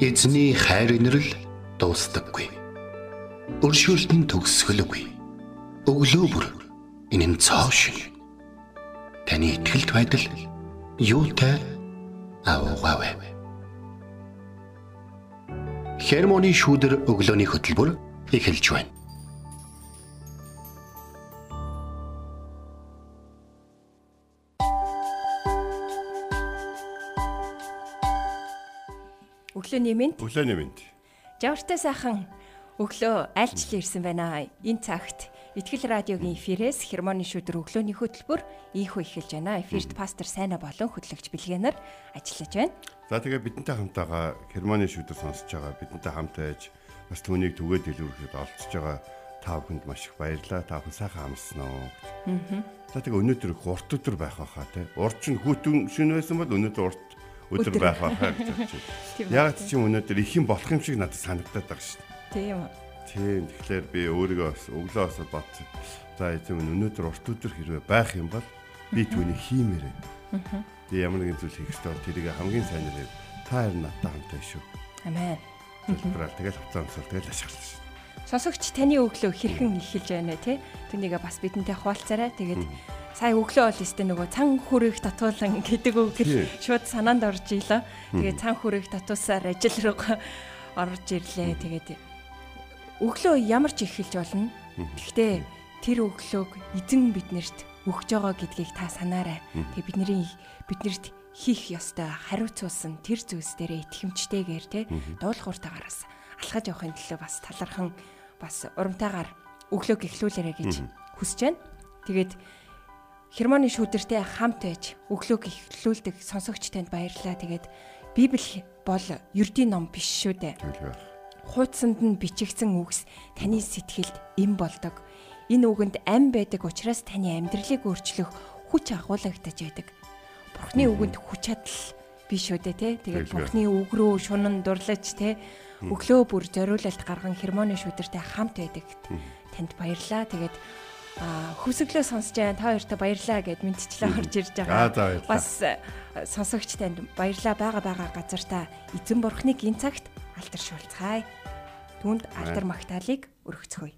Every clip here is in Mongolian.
Эзний хайр инрэл дуустдаггүй. Өршөөлт нь төгсгөлгүй. Өглөө бүр энэ нь цоо шин. Таны ихтгэлт байдал юутай аавгаавэ. Хермоны шүүдэр өглөөний хөтөлбөр эхэлж байна. Өглөөний минь Өглөөний мэнд. Жавартай сайхан өглөө айлчлал ирсэн байна. Энэ цагт Итгэл радиогийн эфирээс хермоны шүдэр өглөөний хөтөлбөр ийхүү эхэлж байна. Эфирт пастор Сайна болон хөтлөгч Билгэнаар ажиллаж байна. За тэгээ бидэнтэй хамтаага Германы шүдэр сонсож байгаа бидэнтэй хамт байж бас түүнийг түгээд илүүрхэд олцож байгаа та бүхэнд маш их баярлалаа. Та бүхэн сайхан амарсан уу гэж. За тэгээ өнөөдөр их урт өдөр байх байхаа те. Урд чинь хүүтэн шин байсан бол өнөөдөр урт өдөр байх байхаа гэж бодчих. Тийм Яг ч юм өнөөдөр их юм болох юм шиг надад санагдаад байгаа шүү дээ. Тийм. Тийм тэгэхээр би өөрийгөө бас өглөө бас бат. За эцэм өнөөдөр урт өдөр хэрвээ байх юм бол би түүнийг хиймээрээ. Би ямар нэгэн зүйл хийх ёстой тэрийг хамгийн сайнаар та харин надтай хамтаа шүү. Амен. Тэгэл хувцас өмсөл тэгэл ашиглаж шүү. Сонсогч таны өглөө хэрхэн эхэлж байна те? Түүнийгээ бас бидэнтэй хуваалцаарай. Тэгээд сая өглөө бол өстэй нөгөө цан хүрээх татуулан гэдэг үг шууд санаанд орж ийлээ. Тэгээд цан хүрээх татуусаар ажил руу орж ирлээ. Тэгээд өглөө ямар ч эхэлж болно. Гэхдээ тэр өглөөг эзэн биднэрт өгж байгаа гэдгийг та санаарай. Тэгээд бидний биднэрт хийх ёстой хариуцуулсан тэр зүйлс дээрээ итгэмжтэйгээр те дуулууртаагаараас алхаж явахын төлөө бас талархан бас урамтайгаар өглөөг эхлүүлээрэ гэж хүсэж байна. Тэгээд Хермоны шүүдэртэй хамт байж өглөөг эхлүүлдэг сонсогч танд баярлалаа. Тэгээд Библи бол ердийн ном биш шүү дээ. Хуудсанд нь бичигдсэн үгс таны сэтгэлд эм болдог. Энэ үгэнд ам байдаг учраас таны амьдралыг өөрчлөх хүч агуулгадаж байдаг. Бурхны үгэнд хүч чадал биш үү тий. Тэгээд. Бурхны үг рүү шунан дурлаж тий өглөө бүр зориулалт гарган хермоны шүүдэртэй хамт байдаг. Танд баярлалаа. Тэгээд хүсэглөө сонсож байгаа та хоёртай баярлаа гэд мэдчлээ орж ирж Аа, байгаа. Бас сонсогч танд баярлаа байгаа байгаа газар та эзэн бурхныг энэ цагт алдаршуулцгаая. Түүнд алдар магтаалыг өргөцгөөе.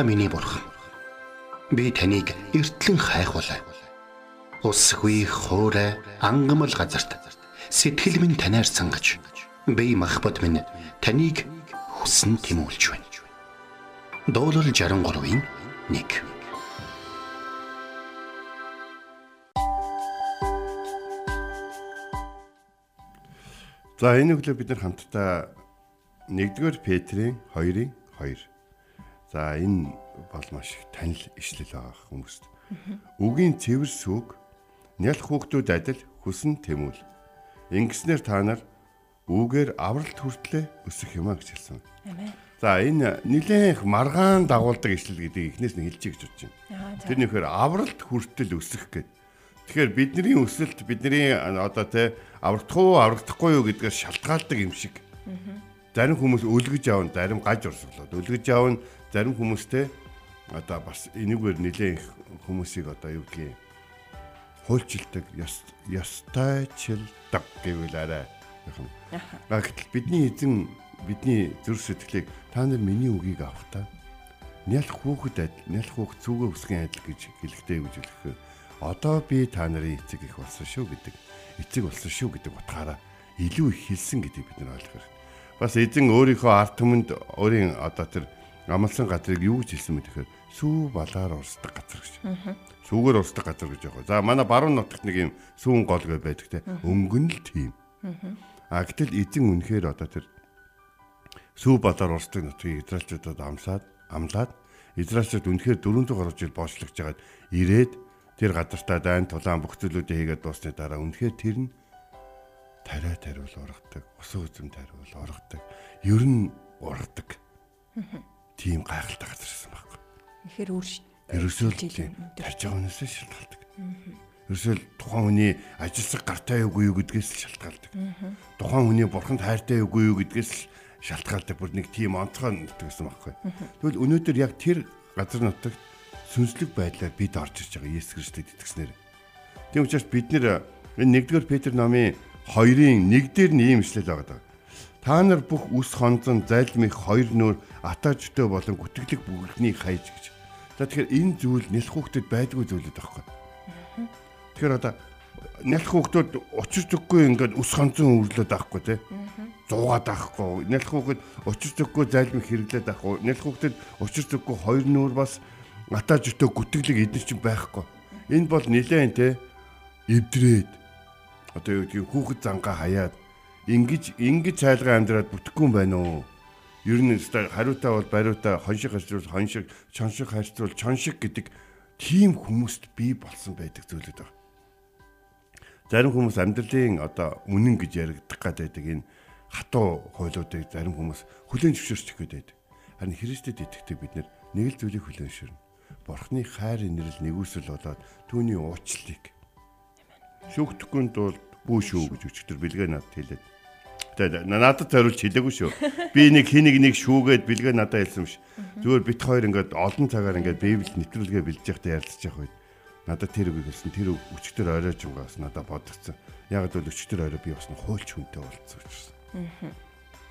Та миний бурхан. Би таныг эртлэн хайхвалаа. Усгүй хоорой ангамл газарт сэтгэл минь танаар сангаж би махбат минь таныг хүсн тимүүлж байна. Дуурал 63-ийн 1 За энэ өглөө бид нар хамтдаа 1-р Петрийн 2-ын 2. За энэ бол маш их танил ишлэл байгаа хүмүүст. Үгийн цэвэр сүг нялх хүүхдүүд адил хүсэн тэмүүл. Ингэснээр та нар үгээр авралт хүртлээ өсөх юмаа гэж хэлсэн. Амен. За энэ нэлээх маргаан дагуулдаг ишлэл гэдгийг эхнээс нь хэлчихье гэж бодож байна. Тэр нөхөр авралт хүртэл өсөх гэдэг. Тэгэхээр бидний өсөлт бидний одоо тэ аврагдах уу аврагдахгүй юу гэдгээр шалтгаалдаг юм шиг. Зарим хүмүүс өлгөж аавн, зарим гаж урсгалууд. Өлгөж аавн зарим хүмүүстэй одоо бас энэгээр нэлээд их хүмүүсийг одоо юу гэдгийг хуульчилдаг, ёс ёстойчилдаг гэвэл арай яхан. А гэтэл бидний эзэн бидний зүрх сэтгэлийг та нар миний үгийг авах та. Нялх хүүхэд адил, нялх хүүхэд зүгөө үсгэн адил гэж хэлэхдээ гэж хэлэхээр одоо би та нарын эцэг их болсон шүү гэдэг. Эцэг болсон шүү гэдэг утгаараа илүү их хэлсэн гэдгийг бид нар ойлгох. Бас эзэн өөрийнхөө арт түмэнд өөрийн одоо тэр амлсан газрыг юу гэж хэлсэн бэ гэхээр сүү балаар урсдаг газар гэж. Сүүгээр урсдаг газар гэж байгаа. За манай баруун нутагт нэг юм сүүн гол гэ байдаг те. Өнгөн л тийм. А гэтэл эзэн үнэхээр одоо тэр сүү балаар урсдаг нутгийг израилчуудад амсаад амлаад израилчууд үнэхээр 400 гаруй жил боошлагж жагаад ирээд тэр газартаа дайн тулаан бүх зүйлүүдээ хийгээд дуусны дараа үнэхээр тэр нь тариа тариул ургадаг, усан үзэм тариул ургадаг, ер нь ургадаг. Тийм гайхалтай газар байсан байхгүй. Ихэр ш- Ерөөсөө л тийм тарж байгаа хүнээс шалтгаалдаг. Ерөөсөө л тухайн хүний ажилсаг гартай үгүй юу гэдгээс л шалтгаалдаг. Тухайн хүний бурханд хайртай үгүй юу гэдгээс л шалтгаалдаг. Бүр нэг тийм онцгой нэгтгэсэн байхгүй. Тэгвэл өнөөдөр яг тэр газар нутагт сүнслэг байдлаар бид орж ирж байгаа Есүс Христэд итгэснээр. Тийм учраас бид нэр 1-р Петр номын 2-ын 1 дээр нь ийм ишлэл байгаа даа. Та нар бүх үс хонзон зайлмих хоёр нөр атаажтай болон гүтгэлэг бүгднийг хайж гэж. За тэгэхээр энэ зүйл нэлх хүүхдэд байдгүй зүйлүүд байхгүй. Тэгэхээр одоо нэлх хүүхдүүд учир зүггүй ингээд үс хонзон үрлээд байхгүй те. Зуугаад байхгүй. Нэлх хүүхэд учир зүггүй зайлмих хэрэглээд байхгүй. Нэлх хүүхдэд учир зүггүй хоёр нөр бас атаажтай гүтгэлэг эдгээр чинь байхгүй. Энэ бол нилээн те эвдрээд одоо юу гэдгийг хүүхэд зангаа хаяад ингэж ингэж цайлгаа амьдраад бүтэхгүй юм байна уу? Ер нь өстой хариутай бол бариутай хоншиг харьцуул хоншиг чоншиг харьцуул чоншиг гэдэг тийм хүмүүст бий болсон байдаг зүйлүүд байна. Зарим хүмүүс амьдралын одоо үнэн гэж яригдах гэдэг энэ хатуу хуйлуудыг зарим хүмүүс хүлээн зөвшөөрч ихэд байдаг. Харин Христэд итгэдэг бид нэг л зүйлийг хүлээн зөвшөөрнө. Бурхны хайр инэрл нэгүсэл болоод түүний уучлалыг шүүхтгэн тул бүү шүү гэж өчтөр бэлгээ надад хэлээд. Тэгээд надад зориулж хэлээгүй шүү. Би нэг хэнийг нэг шүүгээд бэлгээ надад хэлсэн биш. Зүгээр бит хоёр ингээд олон цагаар ингээд Библийг нэвтрүүлгээ бэлдэж байхдаа ярилцж явах үед надад тэр үгийг хэлсэн. Тэр үг өчтөр оройжонгоос надад бодогцсон. Яг л өчтөр орой би бас нэг хуульч хүнтэй уулзсан учраас.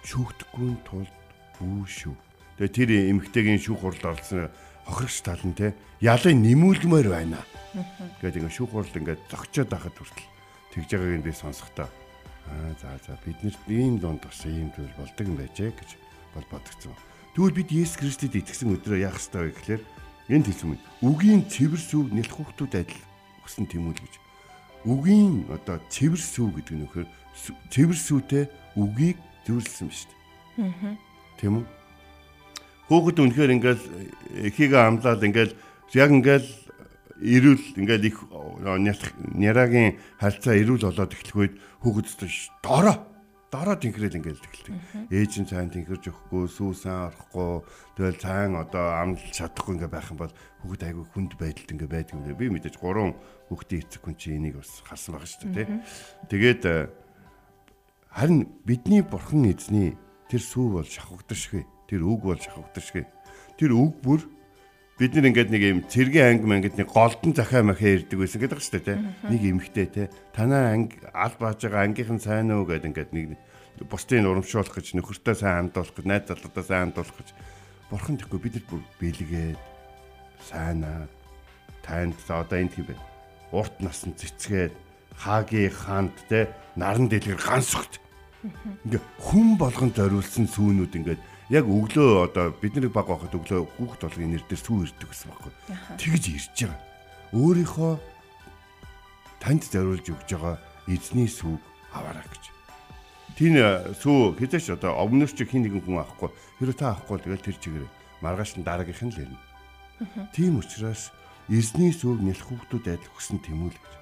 Шүүхтгэн тулд бүү шүү. Тэгээд тэр эмгтэйгийн шүүх хурал орсон хохирогч тал нь те ялын нэмүүлмээр байна. Гэдэг ингээд шүүх хурал ингээд зогчоод байхад хүртэл тэгж байгааг нь би сонсохдоо аа за за биднэрт ийм донд бас ийм зүйл болдог юм байжээ гэж бол бодогцсон. Тэгвэл бид Есүс Христэд итгэсэн өдрөө яах ёстой вэ гэхээр энд хэлсэн юм. Үгийн цэвэр сүв нэлх хүүхдүүд адил өсөн тэмүүл гэж. Үгийн одоо цэвэр сүв гэдэг нь нөхөр цэвэр сүвтэй үгийг зөвлөсөн ба шүү дээ. Тийм үү? Хүүхэд үнэхээр ингээл эхийгээ амлаад ингээл яг ингээл ирүүл ингээл их нярагийн харьцаа ирүүл болоод эхлэх үед хүүхэд дороо дороо тэнхрэл ингээл эхэлдэг. Ээж нь цаан тэнхэрж өгөхгүй, сүүсэн орохгүй, тэгэл цаан одоо амлж чадахгүй ингээ байх юм бол хүүхэд айгүй хүнд байдалд ингээ байдаг юм. Би мэдээж гурван хүүхдийн эцэг хүн чи энийг бас харсан байгаа шүү дээ, тий. Тэгээд харин бидний бурхан эзний тэр сүү бол шахагдашгүй. Тэр үг бол шахагдашгүй. Тэр үг бүр бид нар ингээд нэг юм цэргийн анги мангид нэг голдон захаа махаа ирдэг байсан гэдэг шүү дээ нэг эмхтэй те танаа анги аль бааж байгаа ангийнхан сайн уу гэдэг ингээд нэг бусдын урамшуулах гэж нөхөртөө сайн хандуулах гэж найз залуудаа сайн хандуулах гэж Бурхан тэгэхгүй бид нар бүр бэлгээд сайнаа танд одоо энд юм бэ. Урт насан цэцгээд хаагийн хаанд те наран дэлгэр гансгт. Ингээ хүн болгон зориулсан сүүнүүд ингээд яг өглөө одоо бидний баг байхад өглөө хүүхд болгоны нэр дээр сүү ирдэг гэсэн байхгүй. Тэгж ирж байгаа. Өөрийнхөө танд зориулж өгж байгаа эзний сүг аваарай гэж. Тийм сүү хэзээч одоо өмнөөс чи хин нэгэн хүн авахгүй. Хэрэв та авахгүй тэгэл тэр чигээр маргааш нь дараагийнх нь л ирнэ. Тийм учраас эзний сүг нэлх хүүхдүүд адил өгсөн тэмүүл гэж.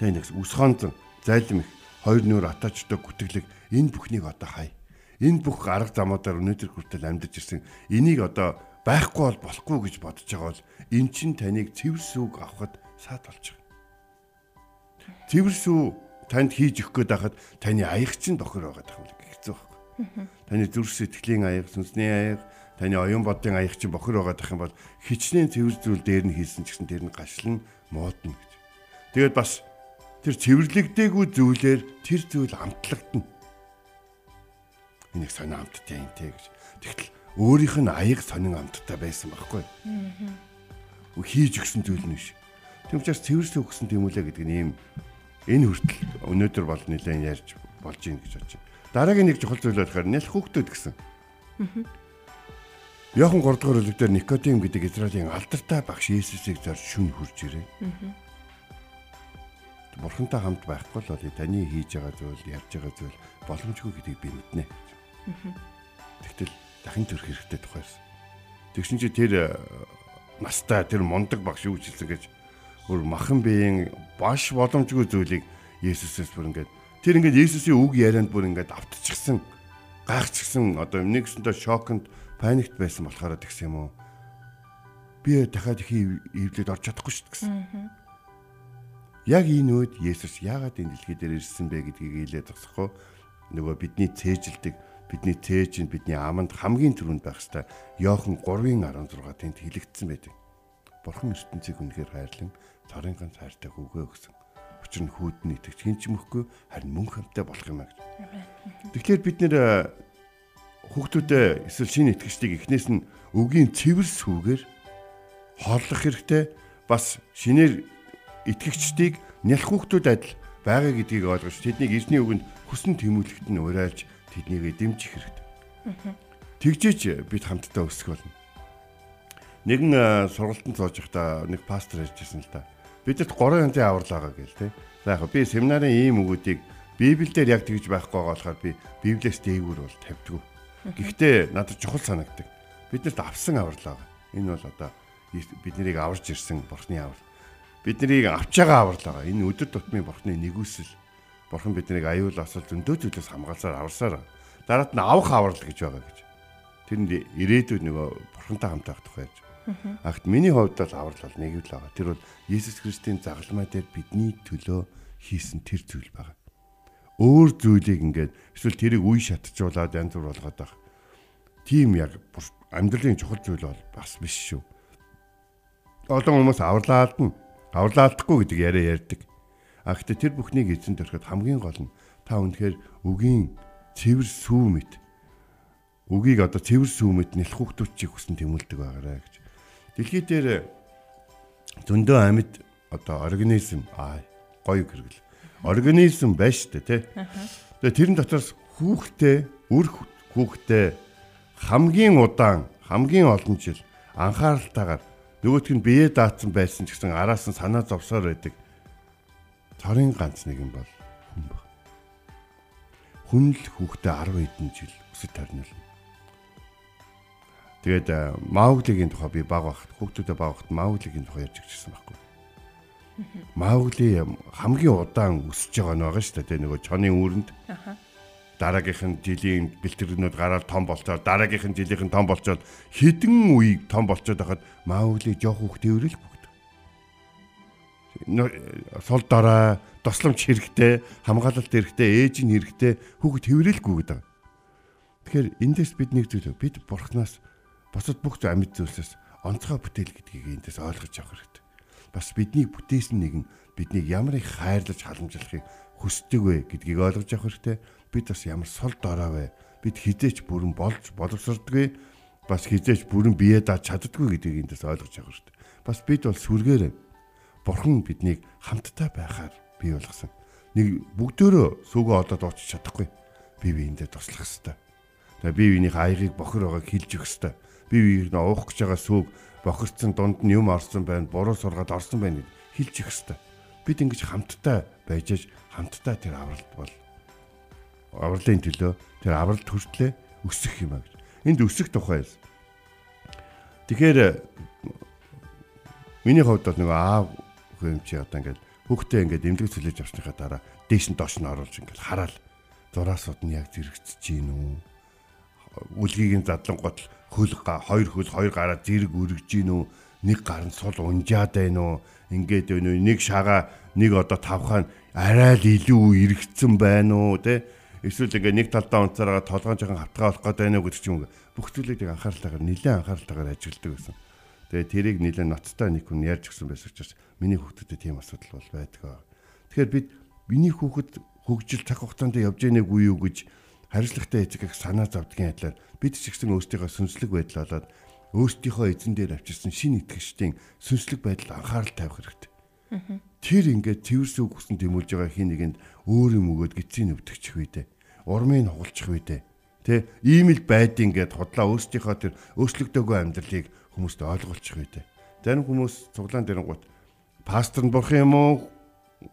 Тэ нэгс үс хонцон зайлм их хоёр нөр атаачтай гүтгэлэг энэ бүхнийг одоо хай. Энэ бүх арга замуудаар өнөөдөр хүртэл амьдарч ирсэн. Энийг одоо байхгүй бол болохгүй гэж бодож байгаа бол эн чин таныг цэвэр сүг авахд саад болж байгаа. Цэвэр сүг танд хийж өгөх гээд байхад таны аяг чинь тохир байгаа юм хэцүү байхгүй. Таны зүрх сэтгэлийн аяг, сүнсний аяг, таны оюун бодгийн аяг чинь бохир байгаа дах юм бол хичнээн цэвэр зүйл дээр нь хийсэн ч гэсэн тэр нь гашлан муудна гэж. Тэгээд бас тэр цэвэрлэгдээгүй зүйлээр тэр зүйл амтлагдана. Энийг сонио амттай юм те гэж. Тэгтэл өөрийнх нь аяг сонин амттай байсан байхгүй. Аа. Хийж өгсөн зүйл нь биш. Тэм учраас цэвэрсэн өгсөн тэмүүлээ гэдэг нь ийм энэ хүртэл өнөөдөр бол нэлээд ярьж болж ийн гэж бодож байна. Дараагийн нэг чухал зүйл болохоор нэлх хүүхдүүд гэсэн. Аа. Яхан 3 дугаар бүлэг дээр Никодим гэдэг Израилийн алдартай багш Иесусыг зорж шүн хурж ирээ. Аа бурхантай хамт байхгүй л бол таны хийж байгаа зүйл, ярьж байгаа зүйл боломжгүй гэдгийг би мэднэ. Тэгтэл дахин төрөх хэрэгтэй тухайс. Тэгшин чи тэр э, настай тэр мундаг багш юу хэлсэн гэж өөр махан биеийн баш боломжгүй зүйлийг Есүсээс бүр ингээд тэр ингээд Есүсийн үг ярианд бүр ингээд автчихсан гайхчихсан одоо нэгсэндээ шоконд паникт байсан болохоор тэгсэн юм уу би дахиад их ивлээд орж чадахгүй шүү гэсэн. Яг энэ үед Есүс яагаад энэ дэлхий дээр ирсэн бэ гэдгийг хэлээд тасахгүй нөгөө бидний цээжилдэг бидний цээж нь бидний аманд хамгийн түрүүнд байх хэвээр Йохан 3:16 тэнд хэлэгдсэн байдаг. Бурхан ертөнцийг үнэхээр хайрлан цорын ганц хайртай хүүгээ өгсөн. Учир нь хүүдний итгэж хинч мөхгүй харин мөн хамтаа болох юм а гэж. Тэгэхээр бид нэр хүүхдүүдэд эсвэл шинэ итгэжтийг эхнээс нь өгийн цэвэр сүгээр хооллох хэрэгтэй. Бас шинээр итгэгчдийг нялх хүүхдүүд адил байгаа гэдгийг ойлгож тэднийг эзний үгэнд хүсн тэмүүлэхт нь урайлж тэднийг дэмжих хэрэгтэй. Тэгжээч бид хамтдаа өсөх болно. Нэгэн сургалтанд сууж байхдаа нэг пастор ярьжсэн л да. Бидэд гурван янзын аврал байгаа гэл те. За яг би семинарын ийм үгүүдийг Библиэлд яг тэгж байхгүй байгаа болохоор би Библиэс дээгүүр бол тавьдгүй. Гэхдээ надад чухал санагдаг. Биднэрт авсан аврал байгаа. Энэ бол одоо бид нарыг аварж ирсэн бурхны аврал бид нарыг авч байгаа аврал байгаа. Энэ өдөр тутмын бурхны нэгүсэл. Бурхан биднийг аюул асал зөндөө зүйлээс хамгаалсаар аварсаар дараад нь авах аврал гэж байгаа гэж. Тэрэнд ирээдүйд нөгөө бурхантай хамт байх тухай яаж. Агт миний хувьд бол аврал бол нэг л байгаа. Тэр бол Иесус Христосийн загалмай дээр бидний төлөө хийсэн тэр зүйл байгаа. Өөр зүйлийг ингээд эсвэл тэрийг үе шатжуулаад янз бүр болгоод байх. Тийм яг амьдралын чухал зүйл бол бас биш шүү. Олон хүмүүс авралаад нь авралаалдахгүй гэдэг яриа ярьдаг. А гэхдээ тэр бүхнийг эзэн төрөхөд хамгийн гол нь та үнэхээр үгийн цэвэр сүү мэт үгийг одоо цэвэр сүү мэт нэлх хүүхдүүчийг хүсэн тэмүүлдэг байгаарэ гэж. Дэлхий дээр зөндөө амьд одоо организм аа гоё гэргэл. Организм байж штэ тий. Тэгээ тэрэн дотроос хүүхдээ үр хүүхдээ хамгийн удаан хамгийн олон жил анхааралтайгаар нөгөөтг нь бие даацсан байсан ч гэсэн араас нь санаа зовсоор байдаг. Цорын ганц нэг юм бол хүн баг. Хүн л хүүхдээ 10 хэдэн жил өсөж тарнилна. Тэгээд Мауглигийн тухай би баг багт хүүхдүүдэд баг багт Мауглигийн тухай ярьж өгчсэн байхгүй. Маугли хамгийн удаан өсөж байгаа нь байгаа шүү дээ нөгөө чоны үүрэнд. Дараагийнх нь жилийн бэлтгэрнүүд гараад том болцоод дараагийнх нь жилийнх нь том болцоод хідэн үеиг том болцоод байхад Маугли жоох хүүхдээ өрөөл бүгд. Сул дараа тосломч хэрэгтэй, хамгаалалт хэрэгтэй, ээж нь хэрэгтэй, хүүхэд хэврэлгүй гэдэг. Тэгэхээр эндээс бид нэг зүйл бид бурхнаас босод бүх амьд зүйлсээс онцгой бүтээл гэдгийг эндээс ойлгож авах хэрэгтэй. Бас бидний бүтээсэн нэгэн биднийг ямар их хайрлаж халамжлахыг хүсдэг вэ гэдгийг ойлгож авах хэрэгтэй бид бас ямар сул дорой вэ? Бид хизээч бүрэн болж боловсрдгүй бас хизээч бүрэн бие дааж чаддгүй гэдгийг эндээс ойлгож шүү дээ. Бас бид бол сүргээрээ бурхан биднийг хамтдаа байхаар бий болгосон. Нэг бүгдөө сүгөө одоод очиж чадахгүй. Би биендээ туслах хэрэгтэй. Тэгээ би биенийх аягийг бохор байгааг хилж өгөх хэрэгтэй. Би биеийг нөө уух гэж байгаа сүг бохирцсон дунд нь юм орсон байна, буруу сургаад орсон байна гэж хилж өгөх хэрэгтэй. Бид ингэж хамтдаа байж аж хамтдаа тэр авралт бол авралын төлөө тэр авралт хүртлээ өсөх юм а гэж. Энд өсөх тухай. Тэгэхээр миний хувьд бол нөгөө аав хөөмчи одоо ингээд хүүхдээ ингээд эмнэлэг цөлөж авсныхаа дараа дээш нь доош нь оруулж ингээд хараал зураасууд нь яг зэрэгцэж гин үү? Үлгийг нь задлан готл хөл хоёр хөл хоёр гараа зэрэг өргөж гин үү? Нэг гар нь сул унжаад байна уу? Ингээд байна уу? Нэг шагаа нэг одоо тавхаа арай л илүү эргэцсэн байна уу те? Эсвэл ингээ нэг талдаа унцаараа толгоон жоохон хатгаа болох гэдэг уу гэдэг ч юм бүх зүйлийг анхаарлаагаар нэлээд анхаарлаагаар ажилладаг гэсэн. Тэгээ тэрийг нэлээд ноцтой нэг хүн ярьж өгсөн байсан учраас миний хүүхдэд тийм асуудал бол байдаг. Тэгэхээр бид миний хүүхэд хөгжил цаг хугацаанд явж ийнэггүй юу гэж хариуцлагатай эцэг их санаа зовдгийн адилаар бид ч гэсэн өөрсдийнхөө сүнслэг байдал болоод өөрсдийнхөө эзэн дээр авчирсан шин итгэгчдийн сүнслэг байдал анхаарал тавих хэрэгтэй. Тэр ингээд цэвэрсэн үгсэн тэмүүлж байгаа хин нэгэнд өөр юм өгөөд гизийн өвдөгчих үедээ урмыг хугалчих үедээ Тэ ийм л байдیں۔ гэд худлаа өөрсдийнхөө тэр өөрчлөгдөөгүй амьдралыг хүмүүст ойлгуулчих үедээ. Зарим хүмүүс цуглаан дэрэнгуут пастор нь бурхан юм уу?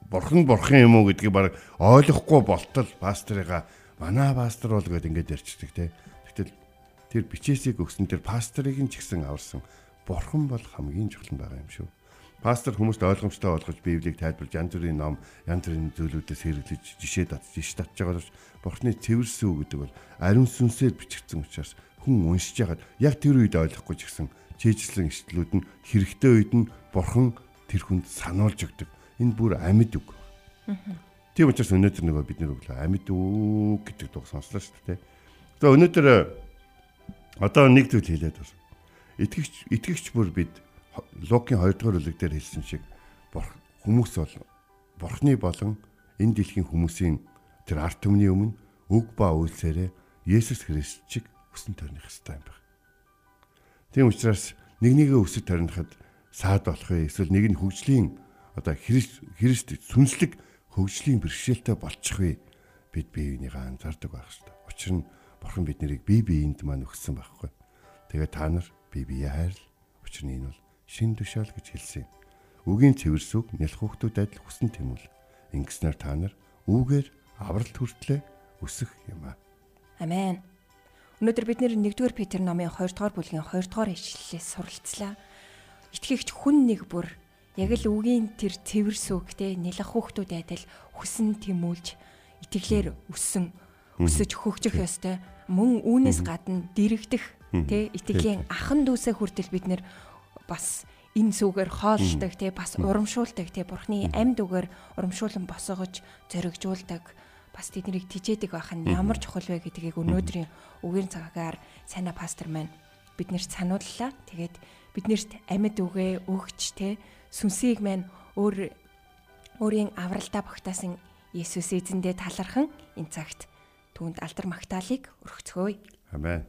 Бурхан бурхан юм уу гэдгийг баг ойлгохгүй болтол пасторыгаа манай пастор бол гэд ингээд ярьчихдаг те. Гэтэл тэр бичээсийг өгсөн тэр пасторыг нь ч гэсэн аварсан бурхан бол хамгийн чухал байгаа юм шүү. Пастор хүмүүст ойлгомжтой болгож Библийг тайлбарж янз бүрийн ном, янз бүрийн зүйлүүдээс хэрэглэж жишээ татж, жишээ татж байгаа бол Бурхны цэвэрсэн үг гэдэг бол ариун сүнсээр бичигдсэн учраас хүн уншиж яхад яг тэр үед ойлгохгүй ч гэсэн чийжлэн ишлүүд нь хэрэгтэй үед нь Бурхан тэр хүнд сануулж өгдөг. Энэ бүр амьд үг. Тийм учраас өнөөдөр нөгөө бид нар өглөө амьд үг гэдэг дуу сонслоо шүү дээ. Тэгээ өнөөдөр одоо нэг зүйл хэлээд байна. Итгэгч итгэгч бүр бид Лукийн 2 дугаар бүлэг дээр хэлсэн шиг хүмүүс бол Бурхны болон энэ дэлхийн хүмүүсийн тэр арт түмний өмнө үг ба үйлсээрээ Есүс Христ чиг өсөн төрних хэвээр юм байна. Тийм учраас нэг нэгээ өсөж төрнөхөд саад болох вэ? Эсвэл нэг нь хөгжлийн одоо Христ Христ сүнслэг хөгжлийн бэрхшээлтэй болчих вэ? Бид бие бинийгээ анзаардаг байх хэрэгтэй. Учир нь Бурхан бид нарыг бие биеинд маань өгсөн байхгүй. Тэгээ та нар бие биеэ хайрл. Учир нь энэ бол шин тушаал гэж хэлсэн юм. Үгийн цэвэрсүг нялх хүүхдүүд адил хүсэн тэмүүл. Ингэснээр та нар үүгээр авралт хүртлээ өсөх юм аа. Амен. Өнөөдөр бид 1-р Петр номын 2-р бүлгийн 2-р ишлэлээс суралцлаа. Итгэгч хүн нэг бүр яг л үгийн тэр цэвэрсүгтэй нялх хүүхдүүд адил хүсэн тэмүүлж итгэлээр өссөн өсөж хөгжих ёстой. Мөн үүнээс гадна дэрэгдэх тэ итгэлийн ахан дүүсээ хүртэл бид нэр бас энэ сүгээр хооллдог те бас урамшуулдаг те бурхны амьд үгээр урамшуулан босгож зоригжуулдаг бас тэднийг тижээдэг байх нь ямар чухал вэ гэдгийг өнөөдрийн үгийн цагаагаар сайна пастор маань биднэрт санууллаа. Тэгээд биднэрт амьд үгээ өгч те сүнсийг маань өөр өөрийн авралдаа багтаасан Есүс эзэндээ талархан энэ цагт түүнд алдар магтаалык өргөцгөөе. Амен.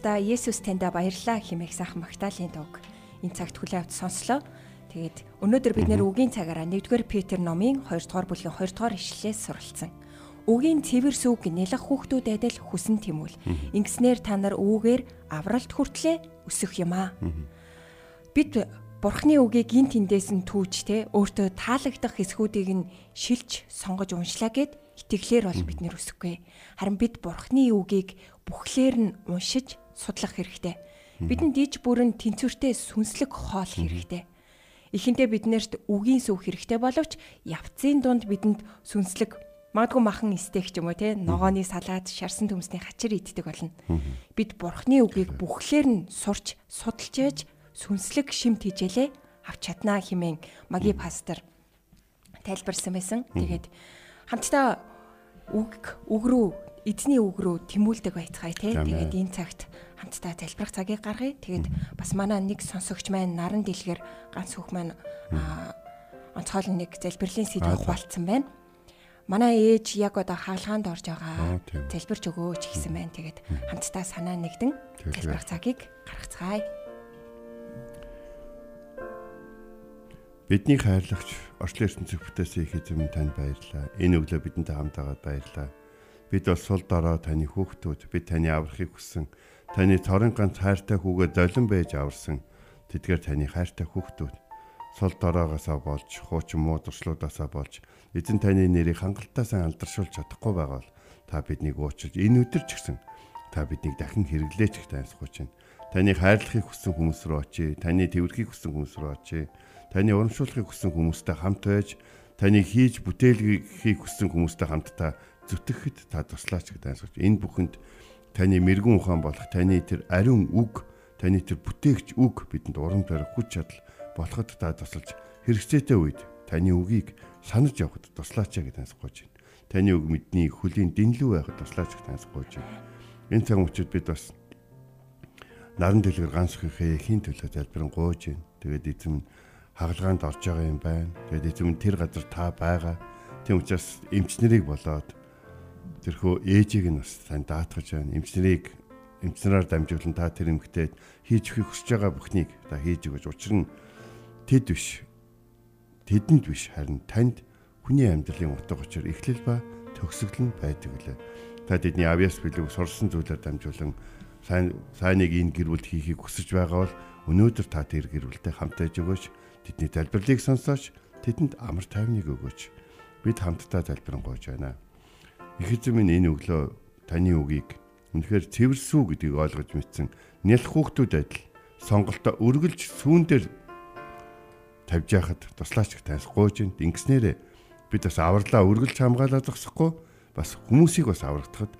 Хамтдаа Есүс таньда баярлалаа хэмээх сайхан магтаалын дуу энэ цагт хүлээ авч сонслоо. Тэгээд өнөөдөр бид нэр үгийн цагаараа 1-р Петр номын 2-р бүлгийн 2-р ишлэлээс суралцсан. Үгийн цэвэр сүг нэлэх хүүхдүүдэд л хүсэн тэмүүл. Ингэснээр та нар үүгээр авралт хүртлээ өсөх юм аа. Бид Бурхны үгийг гин тэндээс нь түүж те өөртөө таалагдах хэсгүүдийг нь шилж сонгож уншлаа гэд итгэлээр бол бид нэр өсөхгүй. Харин бид Бурхны үгийг бүхлээр нь уншиж судлах хэрэгтэй. Бидэнд диж бүрэн тэнцвэртэй сүнслэг хоол хэрэгтэй. Ихэнхдээ биднэрт үгийн сүх хэрэгтэй боловч явцын дунд бидэнд сүнслэг магадгүй махан стейк ч юм уу те ногооны салаад шарсан төмсний хачир иддэг болно. Бид бурхны үгийг бүхлээр нь сурч судалж яаж сүнслэг шимт хижээлээ авч чаднаа хэмээн маги пастор тайлбарсан байсан. Тэгээд хамтдаа үг үг рүү эзний үг рүү тэмүүлдэг байцгаая те. Тэгээд энэ цагт хамтдаа залбирах цагийг гаргая. Тэгээд бас манай нэг сонсогч маань наран дэлгэр ганц хүүх маань онцгой нэг залбирлын сэдвийг хуваалцсан байна. Манай ээж яг одоо хаалгаанд орж байгаа. Залбирч өгөөч гэсэн байна. Тэгээд хамтдаа санаа нэгдэн залбирах цагийг гаргацгаая. Бидний хайрлагч орчлын ертөнцөд бүтээсэн их эзэм танд баярлалаа. Энэ өглөө бидэнтэй хамт байгаад баярлалаа. Бид бол сул дорой таны хүүхдүүд, бид таны аврахыг хүссэн. Таны цорын ганц хайртай хүүгээ золин байж аварсан. Тэдгээр таны хайртай хүүхдүүд. Сул дороогоосаа болж, хуучин муу туршлуудаасаа болж, эзэн таны нэрийг хангалттай алдаршуулж чадахгүй байгаа бол та биднийг уучлж энэ өдөр ч гэсэн та биднийг дахин хэрэглээч их тайлсгууч байна. Таны хайрлахыг хүссэн хүмүүс рүү очие. Таны тэрвэрхийг хүссэн хүмүүс рүү очие таны урамшуулгыг хүссэн хүмүүстэй хамт байж таны хийж бүтээлгийг хүссэн хүмүүстэй хамтдаа зүтгэхэд та туслаач гэдэг answerч. Энэ бүхэнд таны мэрэгүн ухаан болох таны тэр ариун үг, таны тэр бүтээгч үг бидэнд урам зориг хүч чадал болоход та тусалж хэрэгцээтэй үед таны үгийг санаж явахд туслаач гэдэг answerч байна. Таны үг мэдний хөлийн дэнлүү байхад туслаач гэдэг answerч байна. Энэ цаг мөчид бид бас наран дэлгэр ганц хөхөө хин төлөө залбирэн гоож байна. Тэгээд эзэм хагалгаанд орж байгаа юм байна. Тэгээд эзэм тэр газар та байгаа. Тийм учраас эмчнэрийг болоод тэрхүү ээжийг нь бас сайн даатгаж байна. Эмчнэрийг эмчнэрээр дамжуулан та тэр эмгтээд хийж өгөхийг хүсэж байгаа бүхнийг та хийж өгөөж учир нь тэд биш. Тэдэнд биш харин танд хүний амьдралын утга учир эхлэл ба төгсгөл нь байдаг лээ. Та тэдний авьяас билүү сурсан зүйлээр дамжуулан сайн сайныг энэ гэр бүлд хийхийг хүсэж байгаа бол өнөөдөр та тэр гэр бүлтэй хамтаж өгөөч тэдний залбирлыг сонсооч тэдэнд амар тайвныг өгөөч. Бид хамтдаа залбирanгуйж байна. Их эзэн минь энэ өглөө таны үгийг үнэхээр цэвэрсүү гэдгийг ойлгож мэдсэн нялх хүүхдүүд адил сонголтоо өргөлж сүүн дээр тавьж яхад туслаач тайлсгууж ин ингэснээрээ бид бас авралаа өргөлж хамгаалаад зогсохгүй бас хүмүүсийг бас аврагдахад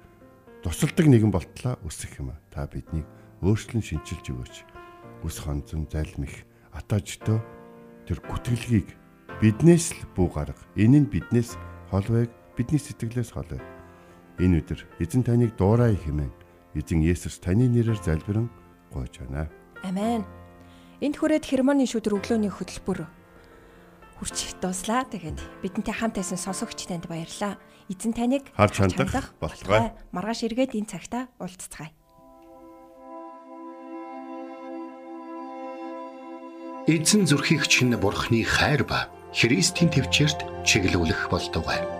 тусалдаг нэгэн болтлоо өсөх юм а. Та биднийг өөрчлөн шинчилж өгөөч. Үс хонцон залмих атаажтоо тэр гүтгэлгийг биднээс л бүү гарга. Энэ нь биднээс хол байг, бидний сэтгэлээс хол байг. Энэ өдөр эзэн таныг дуурай хэмээн эзэн Есүс таны нэрээр залбирэн гойж байна. Амен. Энд хүрээд хермоны шүдэр өглөөний хөтөлбөр хүрч дуслаа. Тэгээд бидэнтэй хамт байсан сонсогч танд баярлалаа. Эзэн таныг Харж хандах болтугай. Маргааш эргээд энэ цагта уулзцгаая. Эзэн зүрхийг чинь бурхны хайр ба Христийн төвчөрт чиглүүлэх болтугай.